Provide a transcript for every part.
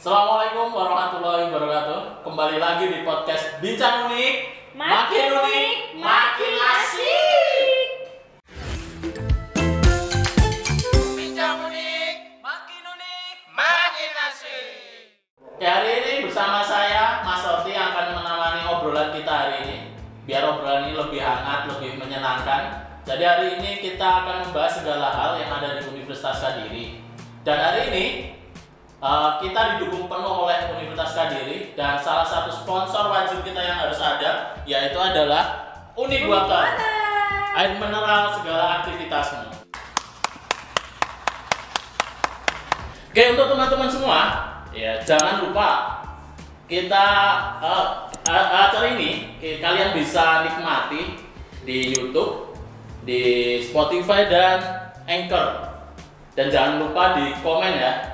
Assalamualaikum warahmatullahi wabarakatuh. Kembali lagi di podcast Bincang Unik. Makin unik, makin asik. Bincang unik, makin unik, makin asik. Oke, hari ini bersama saya Mas Oti akan menemani obrolan kita hari ini. Biar obrolan ini lebih hangat, lebih menyenangkan. Jadi hari ini kita akan membahas segala hal yang ada di Universitas Kadiri. Dan hari ini Uh, kita didukung penuh oleh Universitas Kadiri dan salah satu sponsor wajib kita yang harus ada yaitu adalah Unik Water air mineral segala aktivitasmu. Oke untuk teman-teman semua ya jangan lupa kita uh, acara ini kalian bisa nikmati di YouTube, di Spotify dan Anchor. Dan jangan lupa di komen ya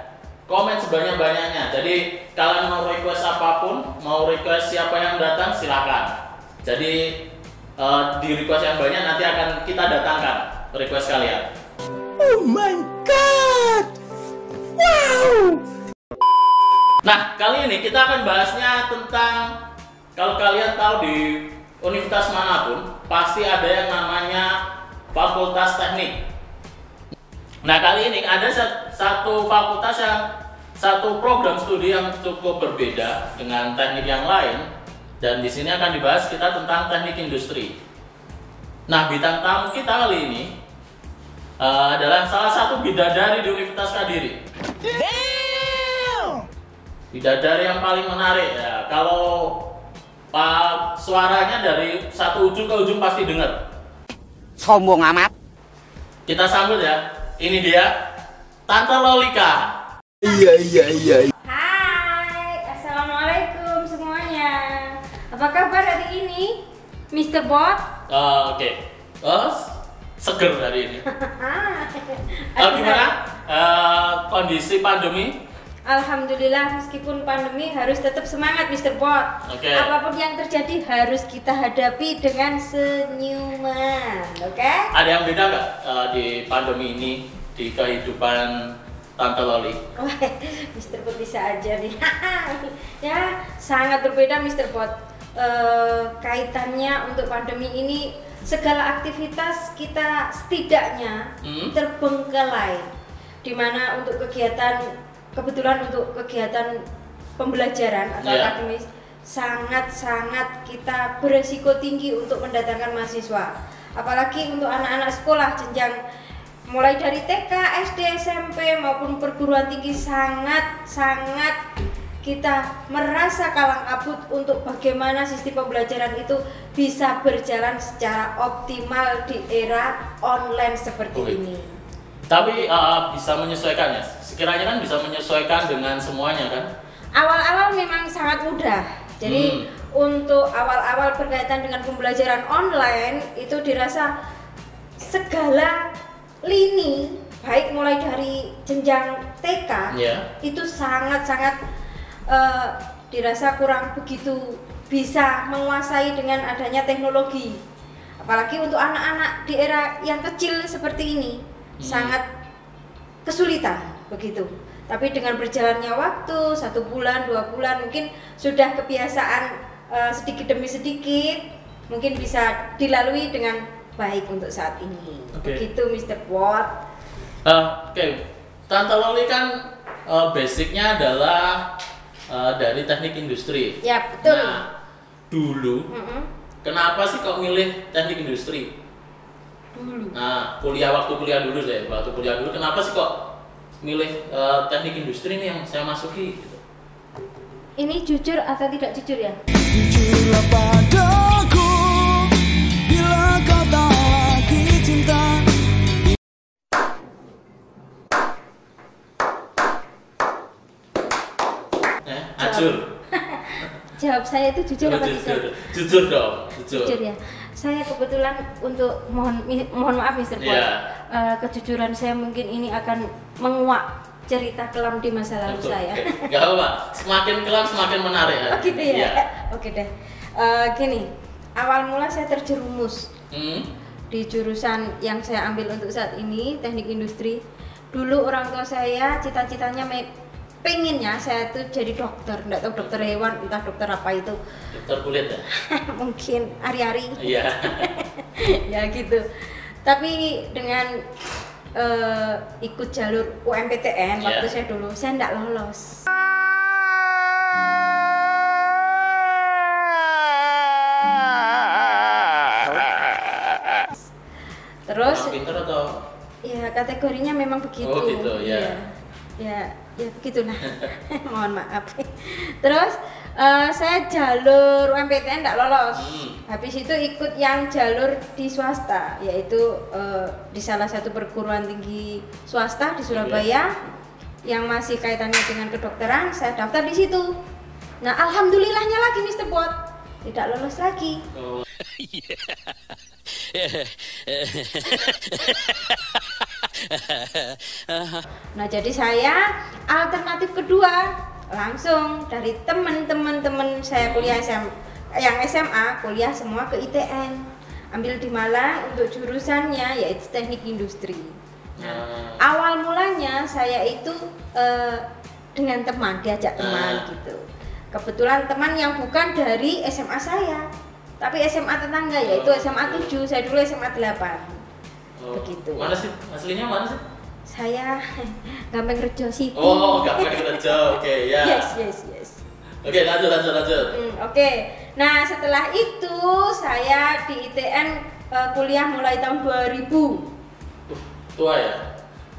komen sebanyak-banyaknya. Jadi kalian mau request apa pun, mau request siapa yang datang silakan. Jadi uh, di request yang banyak nanti akan kita datangkan request kalian. Oh my god! Wow! Nah, kali ini kita akan bahasnya tentang kalau kalian tahu di universitas mana pun pasti ada yang namanya fakultas teknik Nah kali ini ada satu fakultas yang satu program studi yang cukup berbeda dengan teknik yang lain dan di sini akan dibahas kita tentang teknik industri. Nah bintang tamu kita kali ini uh, adalah salah satu bidadari di Universitas Kadiri. Damn! Bidadari yang paling menarik ya. Kalau pak suaranya dari satu ujung ke ujung pasti dengar. Sombong amat. Kita sambut ya ini dia Tante Lolika. Iya iya iya. Hai, assalamualaikum semuanya. Apa kabar hari ini, Mr. Bot? Oh, Oke, okay. oh, seger hari ini. oh, gimana uh, kondisi pandemi? Alhamdulillah meskipun pandemi harus tetap semangat Mr. Bot. Oke. Okay. Apa pun yang terjadi harus kita hadapi dengan senyuman, oke? Okay? Ada yang beda nggak uh, di pandemi ini di kehidupan Tante Loli? Wah, Mr. Bot bisa aja nih. ya, sangat berbeda Mr. Bot. Uh, kaitannya untuk pandemi ini segala aktivitas kita setidaknya hmm? terbengkelai. Di mana untuk kegiatan kebetulan untuk kegiatan pembelajaran atau yeah. akademis sangat-sangat kita beresiko tinggi untuk mendatangkan mahasiswa. Apalagi untuk anak-anak sekolah jenjang mulai dari TK, SD, SMP maupun perguruan tinggi sangat-sangat kita merasa kalang kabut untuk bagaimana sistem pembelajaran itu bisa berjalan secara optimal di era online seperti oh, ini. Tapi uh, bisa menyesuaikan ya sekiranya kan bisa menyesuaikan dengan semuanya kan? Awal-awal memang sangat mudah. Jadi hmm. untuk awal-awal berkaitan dengan pembelajaran online itu dirasa segala lini baik mulai dari jenjang TK yeah. itu sangat-sangat uh, dirasa kurang begitu bisa menguasai dengan adanya teknologi. Apalagi untuk anak-anak di era yang kecil seperti ini hmm. sangat kesulitan begitu tapi dengan berjalannya waktu satu bulan dua bulan mungkin sudah kebiasaan uh, sedikit demi sedikit mungkin bisa dilalui dengan baik untuk saat ini okay. begitu Mr. Watt uh, oke okay. Tante Loli kan uh, basicnya adalah uh, dari teknik industri ya betul nah dulu mm -hmm. kenapa sih kok milih teknik industri dulu nah kuliah waktu kuliah dulu deh waktu kuliah dulu kenapa sih kok milih uh, teknik industri ini yang saya masuki gitu. Ini jujur atau tidak jujur ya? Jujurlah padaku bila kau tak lagi cinta. Eh, acur. Jawab saya itu jujur apa tidak? Jujur dong, jujur. Jujur ya saya kebetulan untuk mohon mohon maaf Mister Paul, yeah. Uh, kejujuran saya mungkin ini akan menguak cerita kelam di masa lalu Betul, saya. Okay. Gak apa, semakin kelam semakin menarik. Oh gitu ya. Yeah. Oke deh. Uh, gini, awal mula saya terjerumus hmm? di jurusan yang saya ambil untuk saat ini teknik industri. Dulu orang tua saya cita-citanya pengennya saya tuh jadi dokter, nggak tahu dokter hewan, entah dokter apa itu, Dokter kulit ya? mungkin hari-hari Iya. ya gitu. Tapi dengan eh, ikut jalur UMPTN waktu Iya. saya dulu, saya nggak lolos. Terus Orang pinter atau? ya kategorinya memang begitu. Oh, gitu, ya. Ya, ya, ya begitulah. Mohon maaf. Terus eh, saya jalur UMPTN nggak lolos. Hmm. Habis itu ikut yang jalur di swasta, yaitu eh, di salah satu perguruan tinggi swasta di Surabaya yang masih kaitannya dengan kedokteran. Saya daftar di situ. Nah, alhamdulillahnya lagi Mr. Bot tidak lolos lagi. Oh, Nah, jadi saya alternatif kedua langsung dari teman-teman teman saya kuliah SM, yang SMA kuliah semua ke ITN. Ambil di Malang untuk jurusannya yaitu Teknik Industri. Nah, awal mulanya saya itu eh, dengan teman, diajak teman Ah. gitu. Kebetulan teman yang bukan dari SMA saya, tapi SMA tetangga yaitu SMA 7, saya dulu SMA 8. oh. Begitu. Mana sih? Aslinya mana sih? Saya gampang kerja sih. Oh, gak pakai kerja. Oke, ya. Yes, yes, yes. Oke, lanjut, lanjut, lanjut. Hmm, Oke, nah setelah itu saya di ITN eh, kuliah mulai tahun 2000. Uh, tua ya?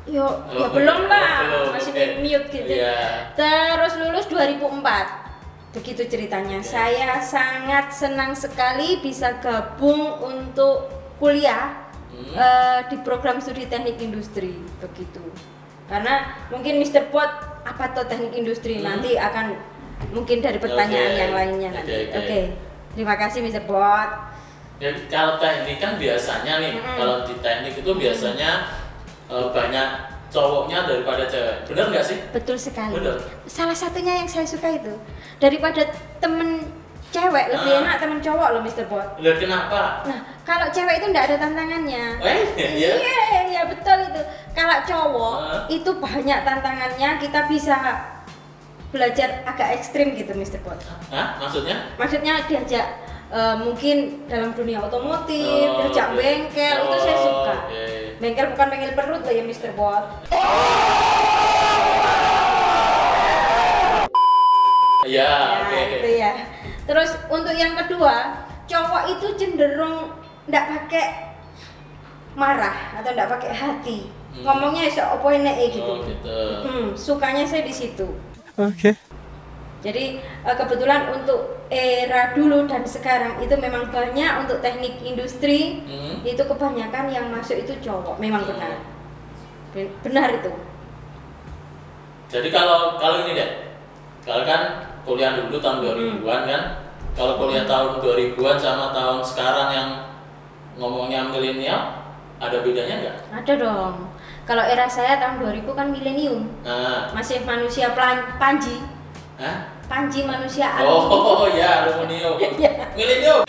Yo, ya Oh, belum oke. lah, Oh, belum, masih oke. mute gitu. Iya. Terus lulus 2004. Begitu ceritanya. Saya sangat senang sekali bisa gabung untuk kuliah Hmm. eh, di program studi teknik industri begitu. Karena mungkin Mr. Pot apa tuh teknik industri Hmm. nanti akan mungkin dari pertanyaan Oke. yang lainnya nanti. Oke, Oke. oke. Terima kasih Mr. Pot. Ya, kalau teknik kan biasanya nih, Mm-mm. kalau di teknik itu biasanya eh, banyak cowoknya daripada cewek. Bener nggak sih? Betul sekali. Betul. Salah satunya yang saya suka itu daripada temen cewek lebih Ah. enak temen cowok loh Mr. Bot. Lah kenapa? Nah kalau cewek itu nggak ada tantangannya. Eh, iya. Iya, iya betul itu. Kalau cowok Ah. itu banyak tantangannya, kita bisa belajar agak ekstrim gitu Mr. Bot. Hah? Maksudnya? Maksudnya diajak eh, mungkin dalam dunia otomotif, Oh, diajak oke. bengkel itu saya Oh, suka. oke. Bengkel bukan bengkel perut loh ya Mr. Bot. Ya, Ya, oke. itu ya. Terus untuk yang kedua, cowok itu cenderung ndak pakai marah atau ndak pakai hati. Hmm. Ngomongnya iso opo enek gitu. Oh, gitu. Hmm, sukanya saya di situ. Oke. Jadi eh, kebetulan untuk era dulu dan sekarang itu memang banyak untuk teknik industri Hmm. itu kebanyakan yang masuk itu cowok, memang Hmm. benar. Ben- Benar itu. Jadi kalau kalau ini deh, kalau kan kuliah dulu tahun 2000-an kan, kalau kuliah tahun 2000-an sama tahun sekarang yang ngomongnya milenial, ada bedanya nggak? Ada dong. Kalau era saya tahun 2000 kan milenium. Nah, Masih manusia pelan- panji. hah? Panji manusia aluminium. Oh, ya aluminium. Iya. Milenium.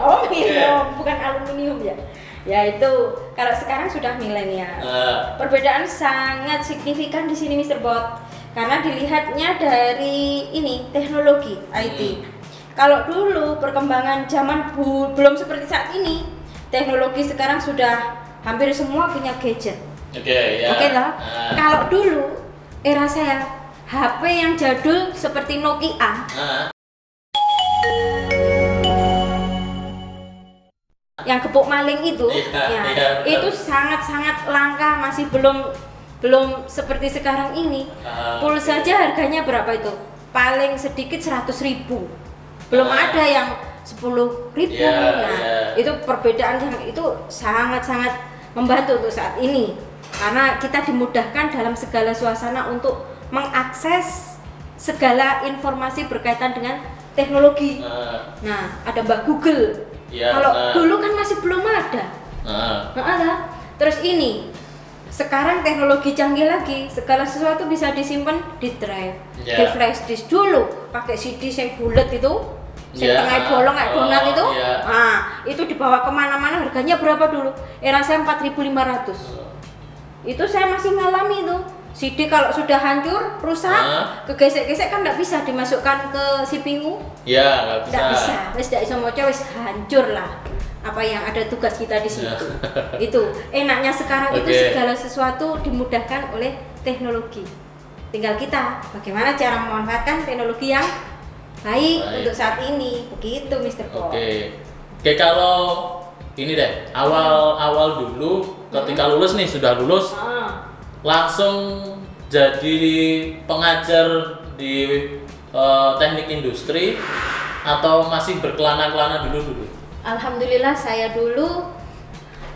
Oh, milenium, bukan aluminium ya. Ya itu kalau sekarang sudah milenial. Nah, Perbedaan sangat signifikan di sini Mr. Bot. Karena dilihatnya dari ini teknologi IT. Hmm. Kalau dulu perkembangan zaman bu- belum seperti saat ini, teknologi sekarang sudah hampir semua punya gadget. oke ya. Oke lah. Nah, Kalau dulu era saya HP yang jadul seperti Nokia nah, yang gepuk maling itu, Iya, ya, betul. itu sangat-sangat langka, masih belum belum seperti sekarang ini. Ah, Pulsa aja harganya berapa itu? Paling sedikit 100.000 ribu, belum Ah. ada yang 10.000 ribu. Iya, nah, iya. itu perbedaan yang itu sangat-sangat membantu untuk saat ini, karena kita dimudahkan dalam segala suasana untuk mengakses segala informasi berkaitan dengan teknologi. nah, Nah, ada Mbak Google. Iya, Kalau nah. dulu kan masih belum ada. nah, Nggak ada. Terus ini, sekarang teknologi canggih lagi, segala sesuatu bisa disimpan di drive, Iya. di flash disk dulu, pakai CD yang bulat itu, Iya. tengah bolong kayak Oh, donat itu. iya. Nah, itu dibawa ke mana-mana harganya berapa dulu? Era saya 4.500. Itu saya masih ngalami itu. CD kalau sudah hancur, rusak, Ah. kegesek-gesek kan nggak bisa dimasukkan ke CPU. Ya, nggak bisa. Nggak bisa, nggak bisa moco, wis hancur lah. Apa yang ada tugas kita di situ. itu enaknya sekarang itu Oke. segala sesuatu dimudahkan oleh teknologi. Tinggal kita bagaimana cara memanfaatkan teknologi yang baik, Baik. untuk saat ini. Begitu, Mr. Paul. Oke. Oke, kalau ini deh, awal-awal dulu ketika lulus nih, sudah lulus Ah. Langsung jadi pengajar di eh, teknik industri atau masih berkelana-kelana dulu dulu? Alhamdulillah saya dulu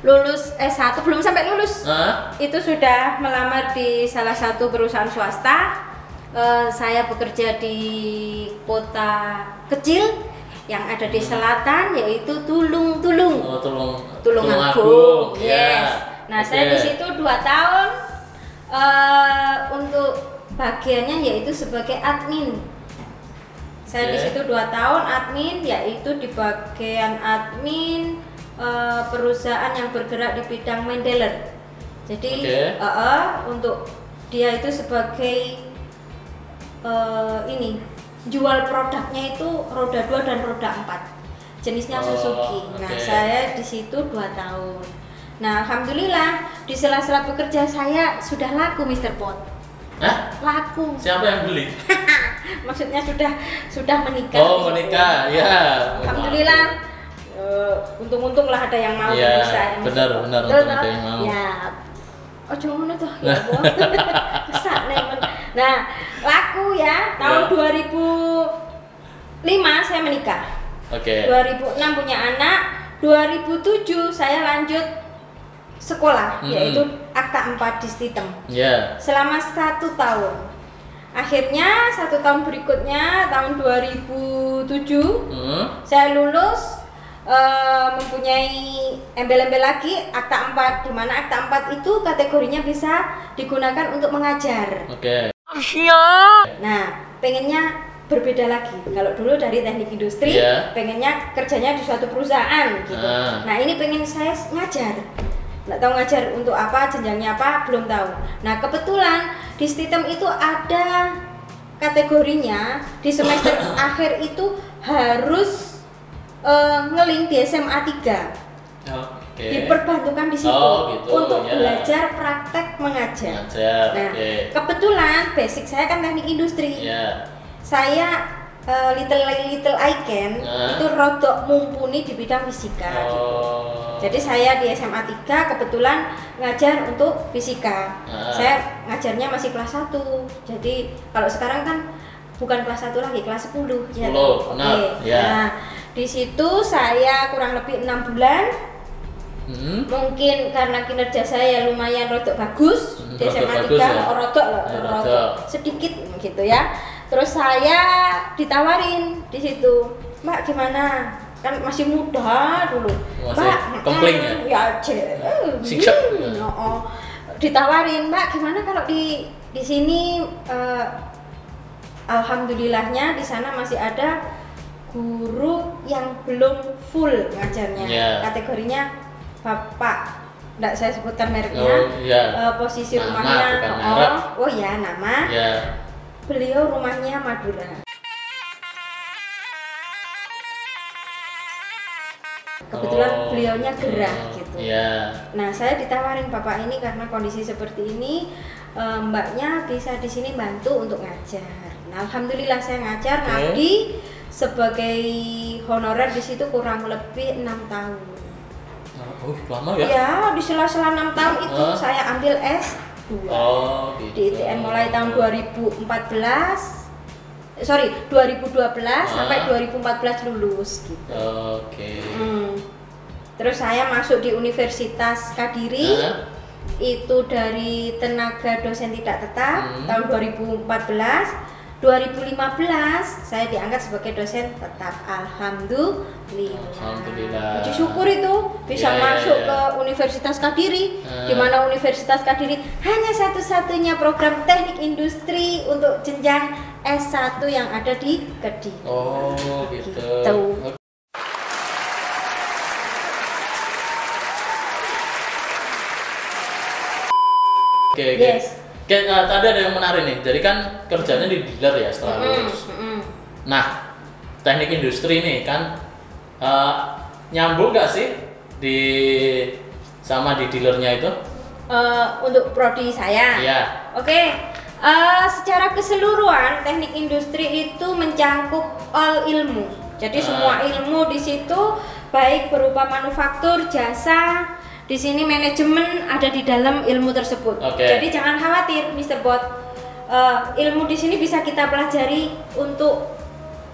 lulus S1 belum sampai lulus. Hah? itu sudah melamar di salah satu perusahaan swasta. Eh, saya bekerja di kota kecil yang ada di selatan yaitu Tulung Tulung. Oh, tolong Tulungagung. ya. Yes. Nah, saya Oke. di situ dua tahun eh, untuk bagiannya yaitu sebagai admin. Saya di Oke. situ dua tahun admin yaitu di bagian admin eh, perusahaan yang bergerak di bidang mendeler. Jadi Oke. eh, eh, untuk dia itu sebagai eh, ini jual produknya itu roda 2 dan roda 4 jenisnya Oh, Suzuki. Nah, saya di situ 2 tahun. Nah, alhamdulillah di sela-sela bekerja saya sudah laku Mr. Pot. Hah? Laku. Siapa yang beli? Maksudnya sudah sudah menikah. Oh, menikah. Ya. Alhamdulillah. eh, untung-untung lah ada yang mau Iya, bisa benar, benar, Betul, untung ada yang mau. Ya. Oh, ngono tuh. Ya. Nah, laku ya tahun Ya. 2005 saya menikah. Oke. 2006 punya anak, 2007 saya lanjut sekolah Hmm. yaitu akta 4 di Stitem Ya. selama satu tahun. Akhirnya satu tahun berikutnya tahun 2007 Hmm. saya lulus eh, mempunyai embel-embel lagi akta 4 di mana akta 4 itu kategorinya bisa digunakan untuk mengajar. Oke. Nah, pengennya berbeda lagi. Kalau dulu dari teknik industri, Iya. pengennya kerjanya di suatu perusahaan gitu. Ah. Nah, ini pengen saya ngajar. Nggak tahu ngajar untuk apa, jenjangnya apa, belum tahu. Nah, kebetulan di sistem itu ada kategorinya di semester akhir itu harus eh, ngeling di SMA 3 Oke. diperbantukan di situ Oh, gitu, untuk ya. belajar praktek mengajar. Ngajar. Nah, Oke. kebetulan basic saya kan teknik industri. Ya. Saya eh, little little icon Nah. itu rodok mumpuni di bidang fisika. gitu. Oh. Jadi saya di SMA 3 kebetulan ngajar untuk fisika. Ah. Saya ngajarnya masih kelas 1. Jadi kalau sekarang kan bukan kelas 1 lagi, kelas 10. 10, Oke. benar, ya. Nah, di situ saya kurang lebih enam bulan Hmm. mungkin karena kinerja saya lumayan rodok bagus Hmm, di SMA bagus 3 ya? oh, rodok loh Ya, rodok. rodok. sedikit gitu ya terus saya ditawarin di situ mbak gimana kan masih muda dulu Masih mbak kempling mm, ya? ya ce- Singsek. hmm, oh, oh. ditawarin mbak gimana kalau di di sini eh, alhamdulillahnya di sana masih ada guru yang belum full ngajarnya Ya. kategorinya bapak nggak saya sebutkan mereknya Oh, iya. Eh, posisi Nama, rumahnya oh, merek. oh ya nama Ya. Beliau rumahnya Madura kebetulan Oh, beliaunya gerah oh, gitu Iya. Nah, saya ditawarin bapak ini karena kondisi seperti ini, eh, mbaknya bisa di sini bantu untuk ngajar. Nah, alhamdulillah saya ngajar Oke. ngabdi sebagai honorer di situ kurang lebih enam tahun. Oh, lama ya? Ya, di sela-sela enam tahun itu saya ambil S2 Oh, gitu. di ITN mulai tahun 2014. eh, Sorry, 2012 sampai 2014 lulus gitu. Oke. Hmm. Terus saya masuk di Universitas Kadiri. Hah? Itu dari tenaga dosen tidak tetap Hmm. tahun 2014. 2015 saya diangkat sebagai dosen tetap. Alhamdulillah. Alhamdulillah. Puji syukur itu bisa Iya, iya, masuk iya. ke Universitas Kadiri Ah. di mana Universitas Kadiri hanya satu-satunya program teknik industri untuk jenjang S1 yang ada di Kediri. Oh, gitu. Gitu. Oke, oke. Yes. Oke, nah, tadi ada yang menarik nih. Jadi kan kerjanya di dealer ya setelah lulus. mm-mm. Nah, teknik industri nih kan eh, nyambung nggak sih di sama di dealernya itu? Eh, untuk prodi saya. Iya. Oke, eh, secara keseluruhan teknik industri itu mencangkup all ilmu. Jadi Ah. semua ilmu di situ baik berupa manufaktur, jasa, di sini manajemen ada di dalam ilmu tersebut. Oke. Jadi jangan khawatir, Mr. Bot. Eh, ilmu di sini bisa kita pelajari untuk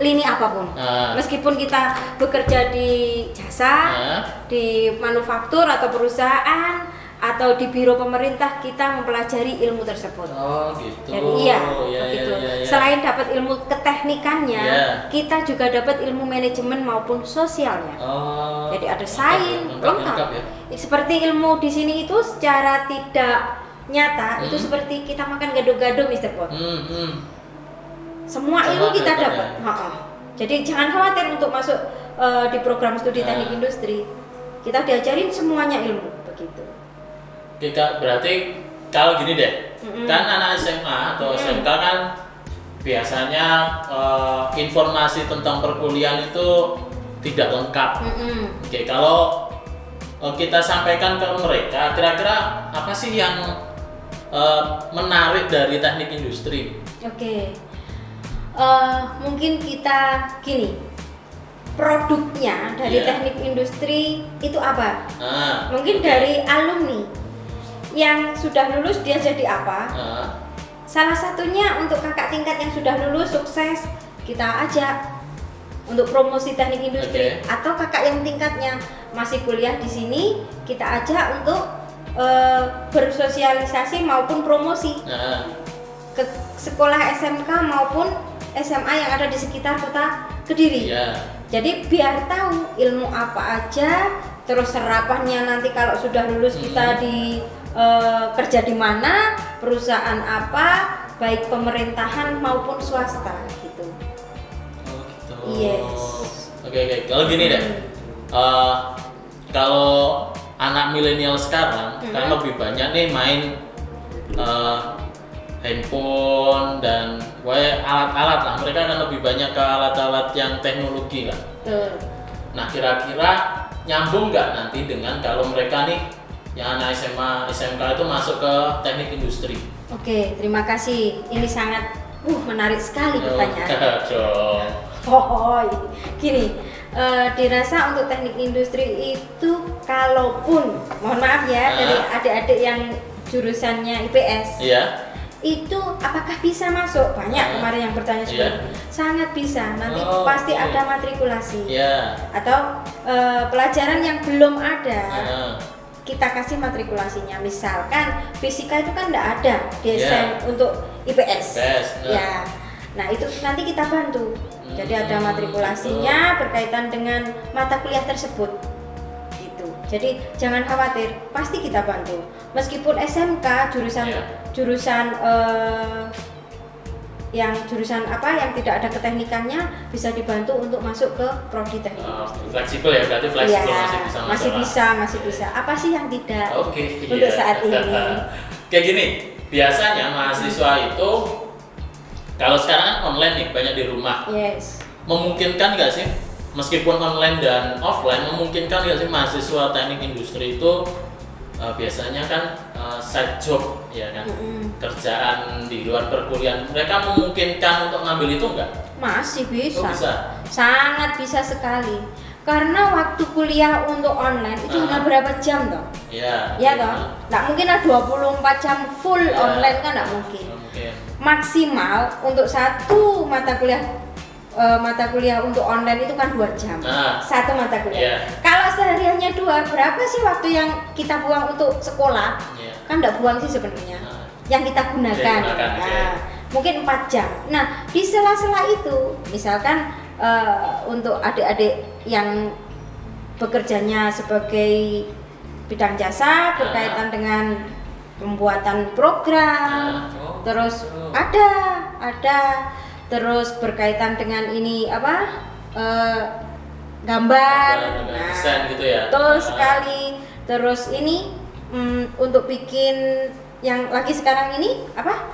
lini apa pun. Ah. Meskipun kita bekerja di jasa, Ah. di manufaktur atau perusahaan atau di biro pemerintah kita mempelajari ilmu tersebut. Oh, gitu. Jadi iya, Iya, begitu. iya, iya, iya. Selain dapat ilmu keteknikannya, Iya. kita juga dapat ilmu manajemen maupun sosialnya. Oh. Jadi ada sains, ya, lengkap, lengkap ya. Seperti ilmu di sini itu secara tidak nyata itu Hmm. seperti kita makan gado-gado, Mr. Pot. Hmm, hmm. Semua Semua ilmu kita dapat ya? Ha-ha. Jadi jangan khawatir untuk masuk eh, di program studi Nah. teknik industri. Kita diajarin semuanya ilmu begitu. Kita berarti kalau gini deh, Mm-mm. kan anak SMA atau Mm-mm. SMK kan biasanya eh, informasi tentang perkuliahan itu tidak lengkap. Mm-mm. Oke, kalau eh, kita sampaikan ke mereka, kira-kira apa sih yang eh, menarik dari teknik industri? Oke, Eh, mungkin kita gini, produknya dari Iya. teknik industri itu apa? Nah, Mungkin oke. dari alumni yang sudah lulus dia jadi apa? Nah, Salah satunya untuk kakak tingkat yang sudah lulus sukses kita ajak untuk promosi teknik industri Oke. atau kakak yang tingkatnya masih kuliah di sini kita ajak untuk eh, bersosialisasi maupun promosi nah, ke sekolah SMK maupun SMA yang ada di sekitar kota Kediri. iya. Jadi biar tahu ilmu apa aja, terus serapannya nanti kalau sudah lulus kita Hmm. di eh, kerja di mana, perusahaan apa, baik pemerintahan maupun swasta Yes. Oke, oke. Kalau gini deh. eh, kalau anak milenial sekarang kan Hmm. lebih banyak nih main eh, handphone dan alat-alat lah. Mereka kan lebih banyak ke alat-alat yang teknologi lah. Tuh. Nah, kira-kira nyambung nggak nanti dengan kalau mereka nih yang anak SMA, SMK itu masuk ke teknik industri? Oke, terima kasih. Ini sangat uh menarik sekali pertanyaan. Oh, gini, eh, dirasa untuk teknik industri itu kalaupun, mohon maaf ya Ah. dari adik-adik yang jurusannya IPS, Iya. itu apakah bisa masuk? Banyak Ah. kemarin yang bertanya seperti Iya. itu. Sangat bisa. Nanti Oh, pasti oke. ada matrikulasi Iya. atau eh, pelajaran yang belum ada. Nah, Kita kasih matrikulasinya. Misalkan fisika itu kan tidak ada Iya. SM untuk IPS. IPS. Ya. Nah, itu nanti kita bantu. Jadi ada matrikulasinya berkaitan dengan mata kuliah tersebut. Gitu. Jadi jangan khawatir, pasti kita bantu. Meskipun SMK jurusan Iya. jurusan eh, yang jurusan apa yang tidak ada keteknikannya bisa dibantu untuk masuk ke prodi teknik industri. fleksibel ya berarti fleksibel Iya, masih bisa masih bisa, masih bisa. Apa sih yang tidak? Oke, Untuk iya. saat ini. Kayak gini, biasanya mahasiswa itu kalau sekarang kan online nih banyak di rumah. Yes. Memungkinkan nggak sih meskipun online dan offline memungkinkan nggak sih mahasiswa teknik industri itu eh, biasanya kan eh, side job ya kan Mm-mm. kerjaan di luar perkuliahan mereka memungkinkan untuk ngambil itu nggak? Masih bisa. Oh, bisa. Sangat bisa sekali. Karena waktu kuliah untuk online itu hanya berapa jam toh? Iya. Ya toh? Nggak mungkin lah 24 jam full Iya. online kan nggak mungkin. Maksimal untuk satu mata kuliah eh, mata kuliah untuk online itu kan dua jam Ah. satu mata kuliah. Iya. Kalau sehariannya dua, berapa sih waktu yang kita buang untuk sekolah? Iya. Kan nggak buang sih sebenarnya. Ah. Yang kita gunakan. Oke. Nah, mungkin 4 jam. Nah, di sela-sela itu, misalkan eh, untuk adik-adik yang bekerjanya sebagai bidang jasa berkaitan dengan pembuatan program, Ah, oh, terus oh. ada ada terus berkaitan dengan ini apa eh, gambar, Gambar, desain gitu ya. betul Ah. sekali. Terus ini mm, untuk bikin yang lagi sekarang ini apa?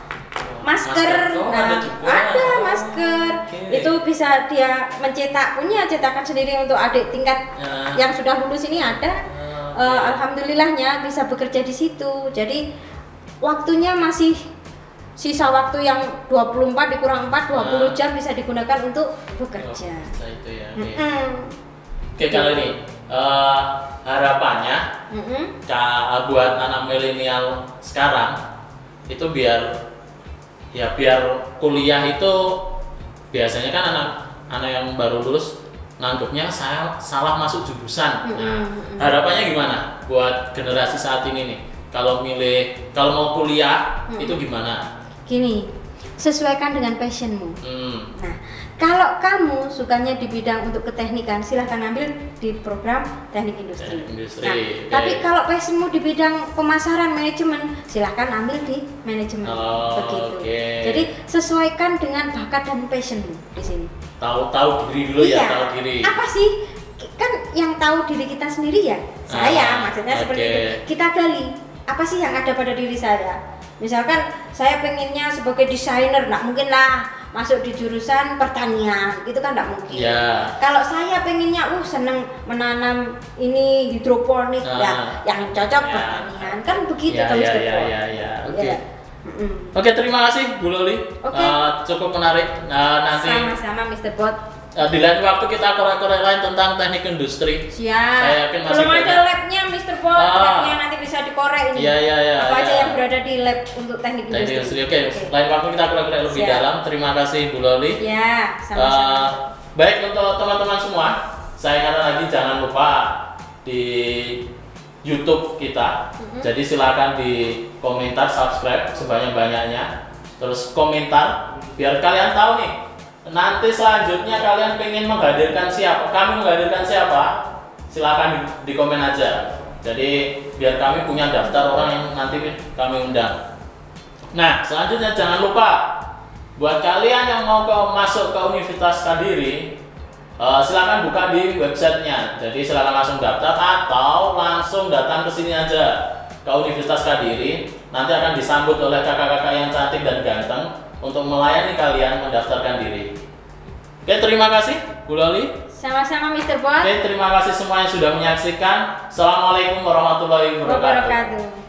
Masker, Masker. Oh, Nah, ada juga. ada masker. Oke. Itu bisa dia mencetak punya cetakan sendiri untuk adik tingkat Ya. yang sudah lulus ini ada. Eh, alhamdulillahnya bisa bekerja di situ. Jadi waktunya masih sisa waktu yang 24 dikurang 4 20 Ah. jam bisa digunakan untuk Oh, bekerja. bisa itu ya. Oke. Mm-mm. Oke kalau ini eh, harapannya Mm-mm. Ka- buat anak milenial sekarang itu biar ya biar kuliah itu biasanya kan anak anak yang baru lulus nganggapnya saya salah masuk jurusan. Nah, harapannya gimana buat generasi saat ini nih? Kalau milih kalau mau kuliah itu gimana? Gini, sesuaikan dengan passionmu. Hmm. Nah, kalau kamu sukanya di bidang untuk keteknikan, silahkan ambil di program teknik industri. Teknik industri, Nah, oke. tapi kalau passionmu di bidang pemasaran manajemen, silahkan ambil di manajemen. Oh, Begitu. oke. Jadi sesuaikan dengan bakat dan passionmu di sini. Tahu tahu diri dulu ya, Iya. tahu diri. Apa sih? Kan yang tahu diri kita sendiri ya. Saya, Ah, maksudnya seperti oke. itu. Kita gali apa sih yang ada pada diri saya. Misalkan saya pengennya sebagai desainer, nggak mungkin lah masuk di jurusan pertanian, itu kan nggak mungkin. Ya. Kalau saya pengennya, uh seneng menanam ini hidroponik, Ah. ya yang cocok Ya. pertanian, kan begitu Ya, kan ya, Mr. ya, Paul. ya, ya. Oke. Ya. Mm-mm. Oke, terima kasih Bu Loli. Oke. Eh, cukup menarik. Nah, nanti Sama-sama Mr. Bot. eh, di lain waktu kita korek-korek lain tentang teknik industri. Siap. Saya yakin masih Belum ada labnya Mr. Bot, Ah. labnya nanti bisa dikorek ini. Iya, iya, iya, Apa aja iya. yang berada di lab untuk teknik Teknik industri. Oke, lain waktu kita korek-korek lebih Siap. dalam. Terima kasih Bu Loli. Ya, sama-sama. Eh, baik untuk teman-teman semua, saya kata lagi jangan lupa di YouTube kita. Mm-hmm. Jadi silakan di komentar, subscribe sebanyak-banyaknya. Terus komentar biar kalian tahu nih. Nanti selanjutnya kalian pengen menghadirkan siapa? Kami menghadirkan siapa? Silakan di, di komen aja. Jadi biar kami punya daftar orang yang nanti kami undang. Nah, selanjutnya jangan lupa buat kalian yang mau ke, masuk ke Universitas Kadiri, eh, silakan buka di websitenya. Jadi silakan langsung daftar atau langsung datang ke sini aja ke Universitas Kadiri. Nanti akan disambut oleh kakak-kakak yang cantik dan ganteng untuk melayani kalian mendaftarkan diri. Oke, terima kasih Bu Loli. Sama-sama Mr. Bot. Oke, terima kasih semua yang sudah menyaksikan. Assalamualaikum warahmatullahi wabarakatuh. Wabarakatuh.